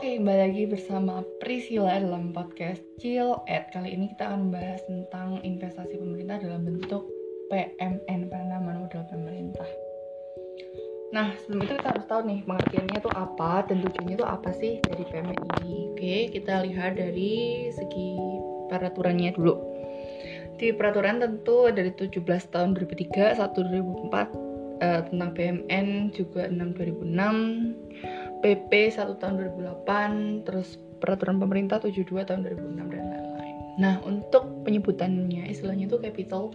Oke, kembali lagi bersama Priscilla dalam podcast Chill Ed. Kali ini kita akan membahas tentang investasi pemerintah dalam bentuk PMN, penanaman modal pemerintah. Nah, sebelum itu kita harus tahu nih pengertiannya itu apa dan tujuannya itu apa sih dari PMN ini. Oke, kita lihat dari segi peraturannya dulu. Di peraturan tentu dari 17 tahun 2003, 1 2004 eh, tentang PMN juga 6 2006 PP 1 tahun 2008 terus peraturan pemerintah 72 tahun 2006 dan lain-lain. Nah untuk penyebutannya istilahnya itu capital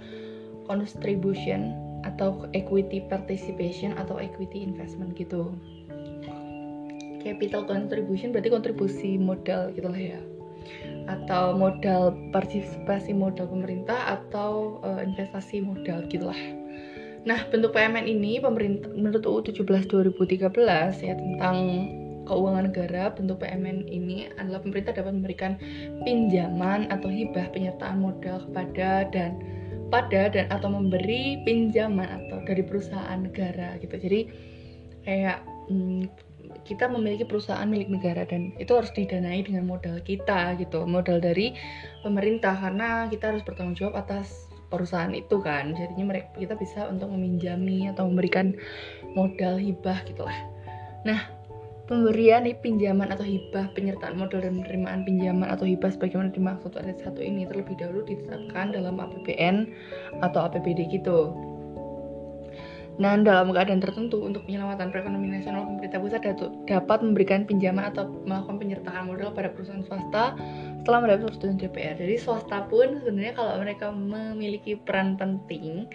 contribution atau equity participation atau equity investment gitu. Capital contribution berarti kontribusi modal gitu lah ya. Atau modal partisipasi modal pemerintah atau uh, investasi modal gitulah Nah, bentuk PMN ini pemerintah menurut UU 17 2013 ya tentang keuangan negara, bentuk PMN ini adalah pemerintah dapat memberikan pinjaman atau hibah penyertaan modal kepada dan pada dan atau memberi pinjaman atau dari perusahaan negara gitu. Jadi kayak hmm, kita memiliki perusahaan milik negara dan itu harus didanai dengan modal kita gitu, modal dari pemerintah karena kita harus bertanggung jawab atas perusahaan itu kan. Jadinya mereka kita bisa untuk meminjami atau memberikan modal hibah gitulah nah pemberian pinjaman atau hibah penyertaan modal dan penerimaan pinjaman atau hibah sebagaimana dimaksud ayat satu ini terlebih dahulu ditetapkan dalam APBN atau APBD gitu. Nah, dalam keadaan tertentu untuk penyelamatan perekonomian nasional, pemerintah pusat dapat memberikan pinjaman atau melakukan penyertaan modal pada perusahaan swasta setelah mendapat persetujuan DPR. Jadi swasta pun sebenarnya kalau mereka memiliki peran penting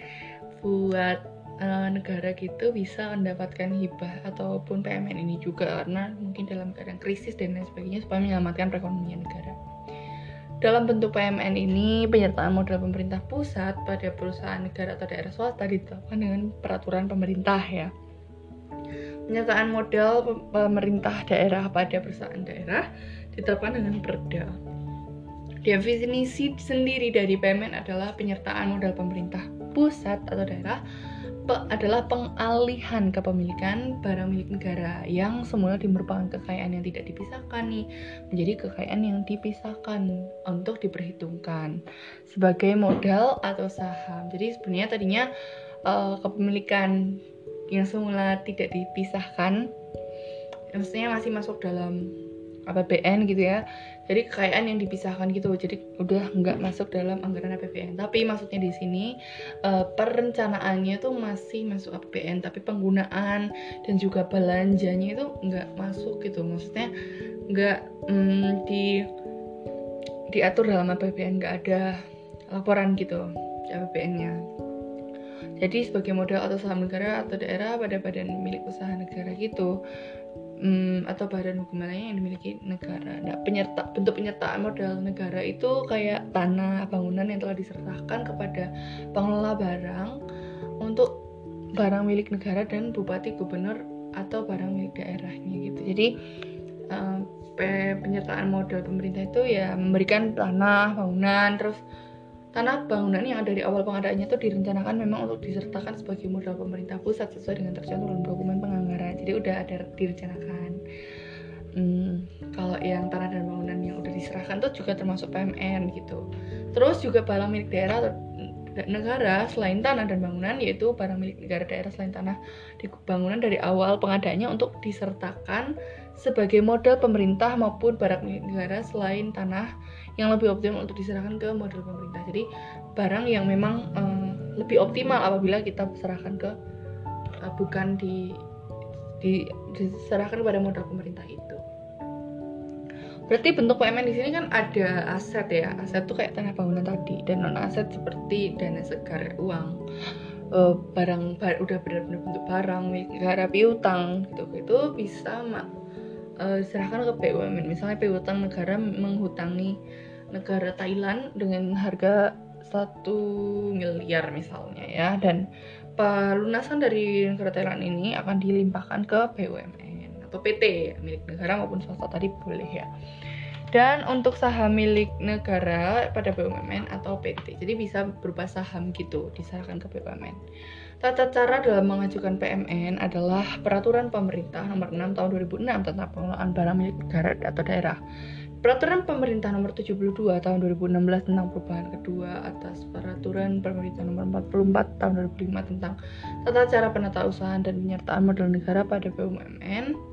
buat uh, negara gitu bisa mendapatkan hibah ataupun PMN ini juga karena mungkin dalam keadaan krisis dan lain sebagainya supaya menyelamatkan perekonomian negara. Dalam bentuk PMN ini, penyertaan modal pemerintah pusat pada perusahaan negara atau daerah swasta ditetapkan dengan peraturan pemerintah ya. Penyertaan modal pemerintah daerah pada perusahaan daerah ditetapkan dengan perda. Definisi sendiri dari PMN adalah penyertaan modal pemerintah pusat atau daerah adalah pengalihan kepemilikan barang milik negara yang semula merupakan kekayaan yang tidak dipisahkan nih menjadi kekayaan yang dipisahkan untuk diperhitungkan sebagai modal atau saham. Jadi sebenarnya tadinya uh, kepemilikan yang semula tidak dipisahkan maksudnya masih masuk dalam APBN gitu ya. Jadi kekayaan yang dipisahkan gitu jadi udah nggak masuk dalam anggaran APBN tapi maksudnya di sini uh, perencanaannya tuh masih masuk APBN tapi penggunaan dan juga belanjanya itu nggak masuk gitu. Maksudnya nggak mm, di diatur dalam APBN nggak ada laporan gitu APBN-nya jadi sebagai modal atau saham negara atau daerah pada badan milik usaha negara gitu hmm, atau badan hukum lainnya yang dimiliki negara. Nah, penyerta bentuk penyertaan modal negara itu kayak tanah, bangunan yang telah diserahkan kepada pengelola barang untuk barang milik negara dan bupati, gubernur atau barang milik daerahnya gitu. Jadi um, penyertaan modal pemerintah itu ya memberikan tanah, bangunan, terus tanah bangunan yang dari awal pengadaannya itu direncanakan memang untuk disertakan sebagai modal pemerintah pusat sesuai dengan tercantum dalam dokumen penganggaran jadi udah ada direncanakan hmm, kalau yang tanah dan bangunan yang udah diserahkan itu juga termasuk PMN gitu terus juga barang milik daerah negara selain tanah dan bangunan yaitu barang milik negara daerah selain tanah di bangunan dari awal pengadaannya untuk disertakan sebagai modal pemerintah maupun barang milik negara selain tanah yang lebih optimal untuk diserahkan ke modal pemerintah. Jadi barang yang memang um, lebih optimal apabila kita serahkan ke uh, bukan di diserahkan kepada modal pemerintah itu. Berarti bentuk PMN di sini kan ada aset ya. Aset itu kayak tanah bangunan tadi dan non aset seperti dana segar uang. Uh, barang bar, udah benar-benar bentuk barang negara piutang gitu itu bisa uh, diserahkan ke BUMN misalnya piutang negara menghutangi negara Thailand dengan harga satu miliar misalnya ya dan pelunasan dari negara Thailand ini akan dilimpahkan ke BUMN atau PT milik negara maupun swasta tadi boleh ya dan untuk saham milik negara pada BUMN atau PT. Jadi bisa berupa saham gitu diserahkan ke BUMN. Tata cara dalam mengajukan PMN adalah peraturan pemerintah nomor 6 tahun 2006 tentang pengelolaan barang milik negara atau daerah. Peraturan pemerintah nomor 72 tahun 2016 tentang perubahan kedua atas peraturan pemerintah nomor 44 tahun 2005 tentang tata cara penatausahaan dan penyertaan modal negara pada BUMN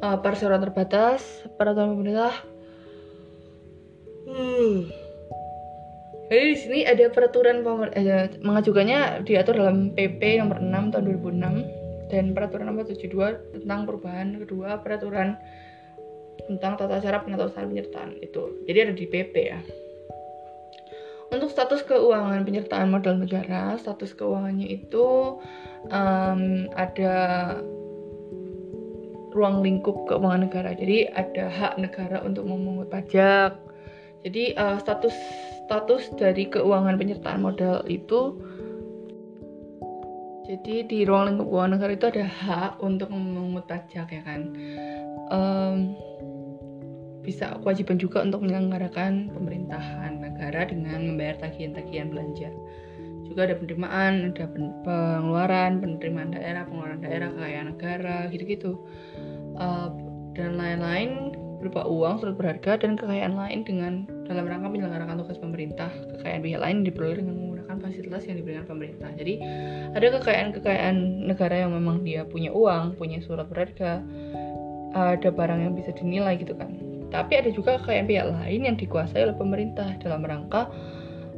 uh, perseroan terbatas peraturan pemerintah. Hmm. jadi di sini ada peraturan pemer eh, mengajukannya diatur dalam PP nomor 6 tahun 2006 dan peraturan nomor 72 tentang perubahan kedua peraturan tentang tata cara penatausahaan penyertaan itu. Jadi ada di PP ya. Untuk status keuangan penyertaan modal negara status keuangannya itu um, ada ruang lingkup keuangan negara. Jadi ada hak negara untuk memungut pajak. Jadi uh, status status dari keuangan penyertaan modal itu jadi di ruang lingkup keuangan negara itu ada hak untuk memungut pajak ya kan. Um, bisa kewajiban juga untuk menyelenggarakan pemerintahan negara dengan membayar tagihan-tagihan belanja juga ada penerimaan ada pengeluaran penerimaan daerah pengeluaran daerah kekayaan negara gitu-gitu uh, dan lain-lain berupa uang surat berharga dan kekayaan lain dengan dalam rangka menyelenggarakan tugas pemerintah. Kekayaan pihak lain diperoleh dengan menggunakan fasilitas yang diberikan pemerintah. Jadi ada kekayaan-kekayaan negara yang memang dia punya uang punya surat berharga ada barang yang bisa dinilai gitu kan. Tapi ada juga kekayaan pihak lain yang dikuasai oleh pemerintah dalam rangka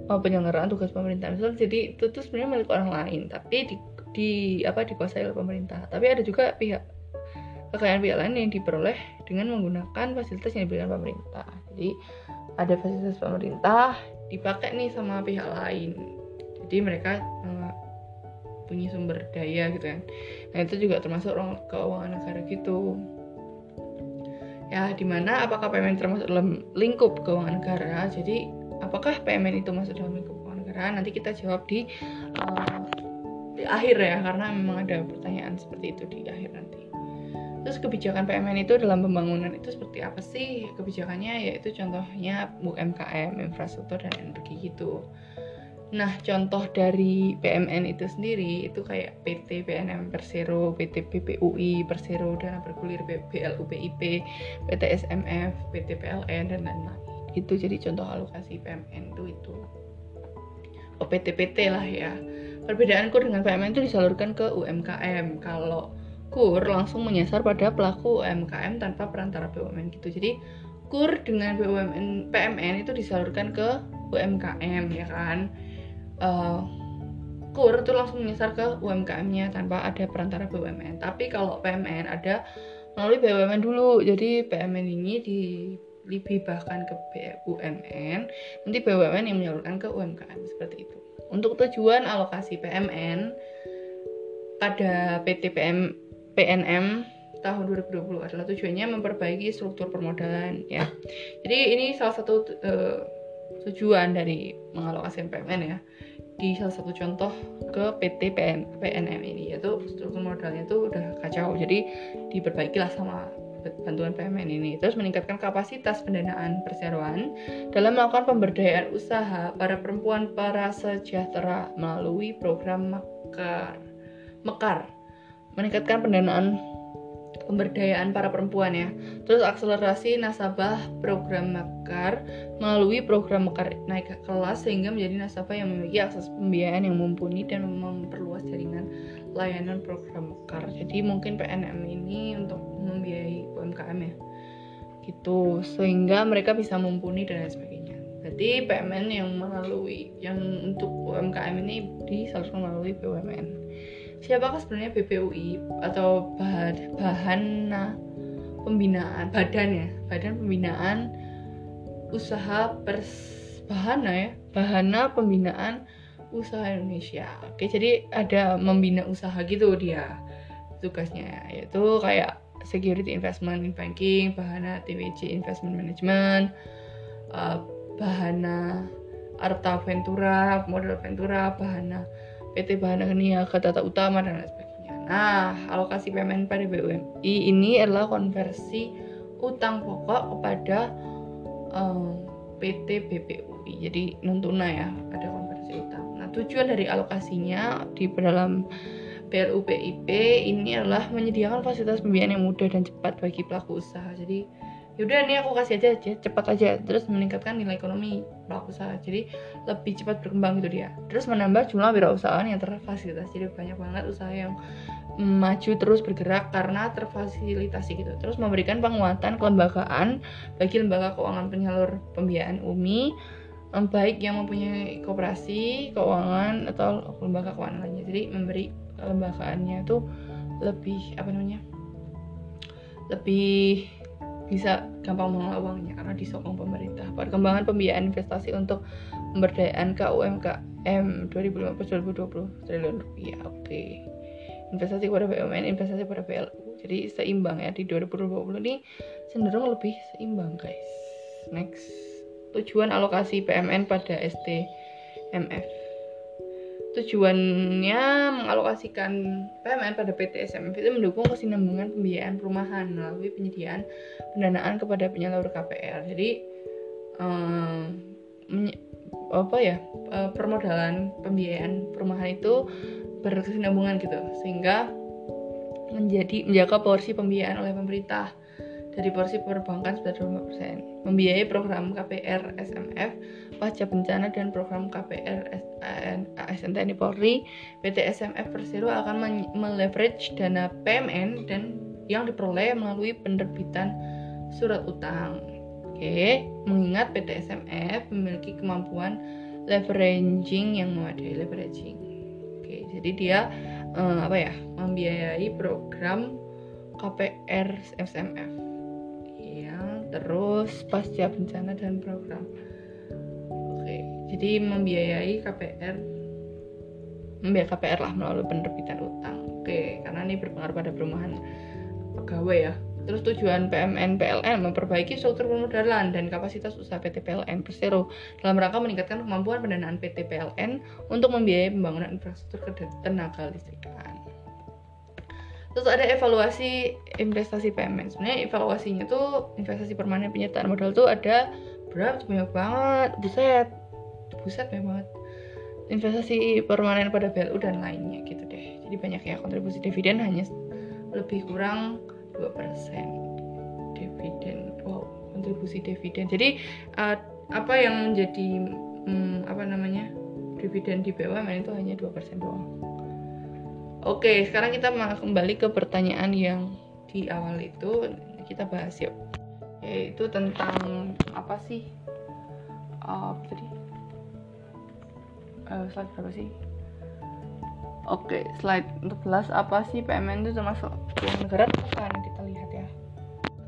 uh, penyelenggaraan tugas pemerintah misalnya jadi itu tuh sebenarnya milik orang lain tapi di, di apa dikuasai oleh pemerintah. Tapi ada juga pihak kekayaan pihak lain yang diperoleh dengan menggunakan fasilitas yang diberikan pemerintah. Jadi ada fasilitas pemerintah dipakai nih sama pihak lain. Jadi mereka uh, punya sumber daya gitu kan. Nah itu juga termasuk keuangan negara gitu. Ya di mana apakah PMN termasuk dalam lingkup keuangan negara? Jadi apakah PMN itu masuk dalam lingkup keuangan negara? Nanti kita jawab di, uh, di akhir ya karena memang ada pertanyaan seperti itu di akhir nanti terus kebijakan PMN itu dalam pembangunan itu seperti apa sih? Kebijakannya yaitu contohnya UMKM infrastruktur dan energi gitu Nah, contoh dari PMN itu sendiri itu kayak PT PNM Persero, PT PPUI Persero, Dana Bergulir BLU BIP, PT SMF, PT PLN dan lain-lain. Itu jadi contoh alokasi PMN itu itu. Oh, PT-PT lah ya. Perbedaan KUR dengan PMN itu disalurkan ke UMKM kalau KUR langsung menyasar pada pelaku UMKM tanpa perantara BUMN gitu jadi KUR dengan BUMN PMN itu disalurkan ke UMKM ya kan uh, KUR itu langsung menyasar ke UMKM-nya tanpa ada perantara BUMN tapi kalau PMN ada melalui BUMN dulu jadi PMN ini di dihibahkan ke BUMN, nanti BUMN yang menyalurkan ke UMKM seperti itu. Untuk tujuan alokasi PMN pada PT PM, PNM tahun 2020 adalah tujuannya memperbaiki struktur permodalan ya. Jadi ini salah satu uh, tujuan dari mengalokasi PMN ya. Di salah satu contoh ke PT PM, PNM ini yaitu struktur modalnya itu udah kacau. Jadi diperbaikilah sama bantuan PMN ini. Terus meningkatkan kapasitas pendanaan perseroan dalam melakukan pemberdayaan usaha para perempuan para sejahtera melalui program Mekar. Mekar meningkatkan pendanaan pemberdayaan para perempuan ya. Terus akselerasi nasabah program Mekar melalui program Mekar naik kelas sehingga menjadi nasabah yang memiliki akses pembiayaan yang mumpuni dan memperluas jaringan layanan program Mekar. Jadi mungkin PNM ini untuk membiayai UMKM ya. Gitu sehingga mereka bisa mumpuni dan lain sebagainya. Jadi PMN yang melalui yang untuk UMKM ini disalurkan melalui BUMN. Siapakah sebenarnya BPUI atau bahan, bahan pembinaan? Badan ya? Badan pembinaan usaha pers bahana ya? Bahana pembinaan usaha Indonesia. Oke, jadi ada membina usaha gitu dia tugasnya yaitu kayak security investment in banking, bahana TWC investment management, uh, bahana Arta Ventura, model Ventura, bahana PT Bahana Niaga Tata Utama dan lain sebagainya. Nah, alokasi PMN pada BUMI ini adalah konversi utang pokok kepada um, PT BPUI jadi non tunai ya ada konversi utang. Nah tujuan dari alokasinya di dalam BLU PIP ini adalah menyediakan fasilitas pembiayaan yang mudah dan cepat bagi pelaku usaha. Jadi yaudah ini aku kasih aja aja cepat aja. Terus meningkatkan nilai ekonomi pelaku usaha jadi lebih cepat berkembang gitu dia. Terus menambah jumlah wirausahaan yang terfasilitasi. Jadi banyak banget usaha yang maju terus bergerak karena terfasilitasi gitu. Terus memberikan penguatan kelembagaan bagi lembaga keuangan penyalur pembiayaan UMI baik yang mempunyai kooperasi keuangan atau lembaga keuangan lainnya. Jadi memberi kelembagaannya tuh lebih apa namanya lebih bisa gampang mengelola uangnya karena disokong pemerintah. Perkembangan pembiayaan investasi untuk pemberdayaan KUMKM 2015-2020 triliun rupiah. Oke. Okay. Investasi kepada BUMN, investasi kepada PLU. Jadi seimbang ya di 2020 ini cenderung lebih seimbang, guys. Next. Tujuan alokasi PMN pada STMF tujuannya mengalokasikan PMN pada PT SMF itu mendukung kesinambungan pembiayaan perumahan melalui penyediaan pendanaan kepada penyalur KPR. Jadi um, apa ya eh, permodalan pembiayaan perumahan itu berkesinambungan gitu sehingga menjadi menjaga porsi pembiayaan oleh pemerintah dari porsi perbankan sebesar 25%. Membiayai program KPR SMF, pasca bencana dan program KPR ASN TNI Polri, PT SMF Persero akan meleverage dana PMN dan yang diperoleh melalui penerbitan surat utang. Oke, mengingat PT SMF memiliki kemampuan leveraging yang memadai leveraging. Oke, jadi dia eh, apa ya? membiayai program KPR SMF terus pasca bencana dan program. Oke jadi membiayai KPR membiayai KPR lah melalui penerbitan utang. Oke karena ini berpengaruh pada perumahan pegawai ya. Terus tujuan PMN PLN memperbaiki struktur permodalan dan kapasitas usaha PT PLN Persero dalam rangka meningkatkan kemampuan pendanaan PT PLN untuk membiayai pembangunan infrastruktur tenaga listrikan terus ada evaluasi investasi PMN sebenarnya evaluasinya tuh investasi permanen penyertaan modal tuh ada berapa banyak banget buset. Buset banyak banget. Investasi permanen pada BLU dan lainnya gitu deh. Jadi banyak ya kontribusi dividen hanya lebih kurang 2% dividen. Wow kontribusi dividen. Jadi uh, apa yang menjadi um, apa namanya dividen di BUMN itu hanya 2% doang Oke, sekarang kita kembali ke pertanyaan yang di awal itu kita bahas yuk. Yaitu tentang apa sih? Uh, tadi? Uh, slide berapa sih? Oke, slide untuk kelas apa sih PMN itu termasuk uang negara bukan? Kita lihat ya.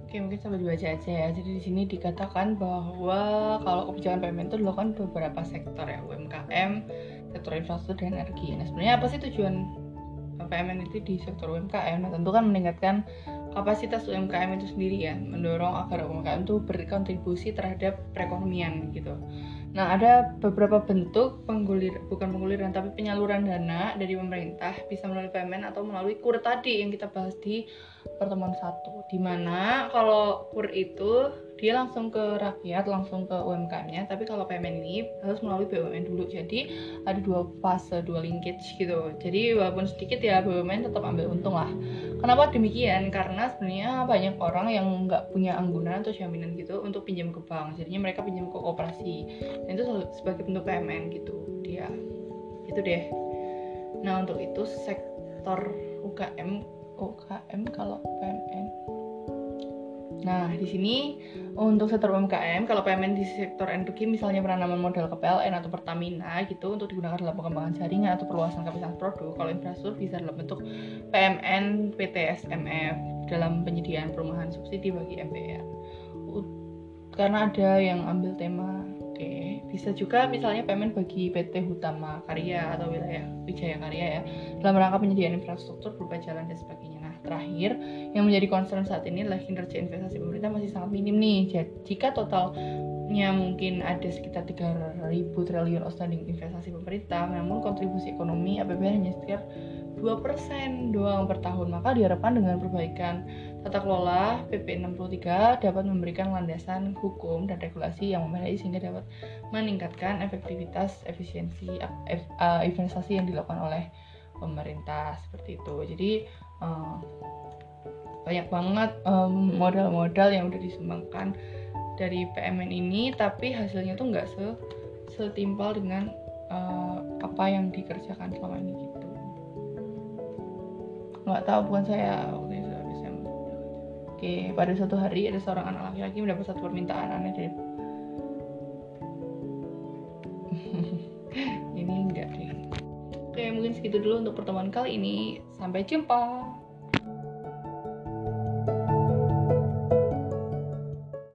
Oke, mungkin sambil dibaca aja ya. Jadi di sini dikatakan bahwa kalau kebijakan PMN itu dilakukan beberapa sektor ya, UMKM, sektor infrastruktur dan energi. Nah, sebenarnya apa sih tujuan PMN itu di sektor UMKM nah tentu kan meningkatkan kapasitas UMKM itu sendiri ya mendorong agar UMKM itu berkontribusi terhadap perekonomian gitu. Nah ada beberapa bentuk penggulir bukan pengguliran tapi penyaluran dana dari pemerintah bisa melalui PMN atau melalui kur tadi yang kita bahas di pertemuan satu. Di mana kalau kur itu dia langsung ke rakyat langsung ke UMKM-nya tapi kalau PMN ini harus melalui BUMN dulu. Jadi ada dua fase dua linkage gitu. Jadi walaupun sedikit ya BUMN tetap ambil untung lah. Kenapa demikian? Karena sebenarnya banyak orang yang nggak punya anggunan atau jaminan gitu untuk pinjam ke bank. Jadinya mereka pinjam ke kooperasi dan itu sebagai bentuk PMN gitu dia. Itu deh. Nah untuk itu sektor UKM UKM kalau PMN Nah, di sini untuk sektor UMKM, kalau PMN di sektor energi misalnya penanaman modal ke PLN atau Pertamina gitu untuk digunakan dalam pengembangan jaringan atau perluasan kapasitas produk. Kalau infrastruktur bisa dalam bentuk PMN PT SMF dalam penyediaan perumahan subsidi bagi MPR. Karena ada yang ambil tema oke, bisa juga misalnya PMN bagi PT Hutama Karya atau wilayah Wijaya Karya ya dalam rangka penyediaan infrastruktur berupa jalan dan sebagainya terakhir yang menjadi concern saat ini adalah kinerja investasi pemerintah masih sangat minim nih. Jadi, jika totalnya mungkin ada sekitar 3000 triliun outstanding investasi pemerintah, namun kontribusi ekonomi APBN hanya sekitar 2 2% doang per tahun. Maka diharapkan dengan perbaikan tata kelola PP 63 dapat memberikan landasan hukum dan regulasi yang memadai sehingga dapat meningkatkan efektivitas efisiensi uh, investasi yang dilakukan oleh pemerintah seperti itu. Jadi uh, banyak banget modal-modal um, yang udah disumbangkan dari PMN ini tapi hasilnya tuh nggak se setimpal dengan uh, apa yang dikerjakan selama ini gitu. Nggak tahu bukan saya waktu itu oke pada suatu hari ada seorang anak laki-laki mendapat satu permintaan aneh dari segitu dulu untuk pertemuan kali ini. Sampai jumpa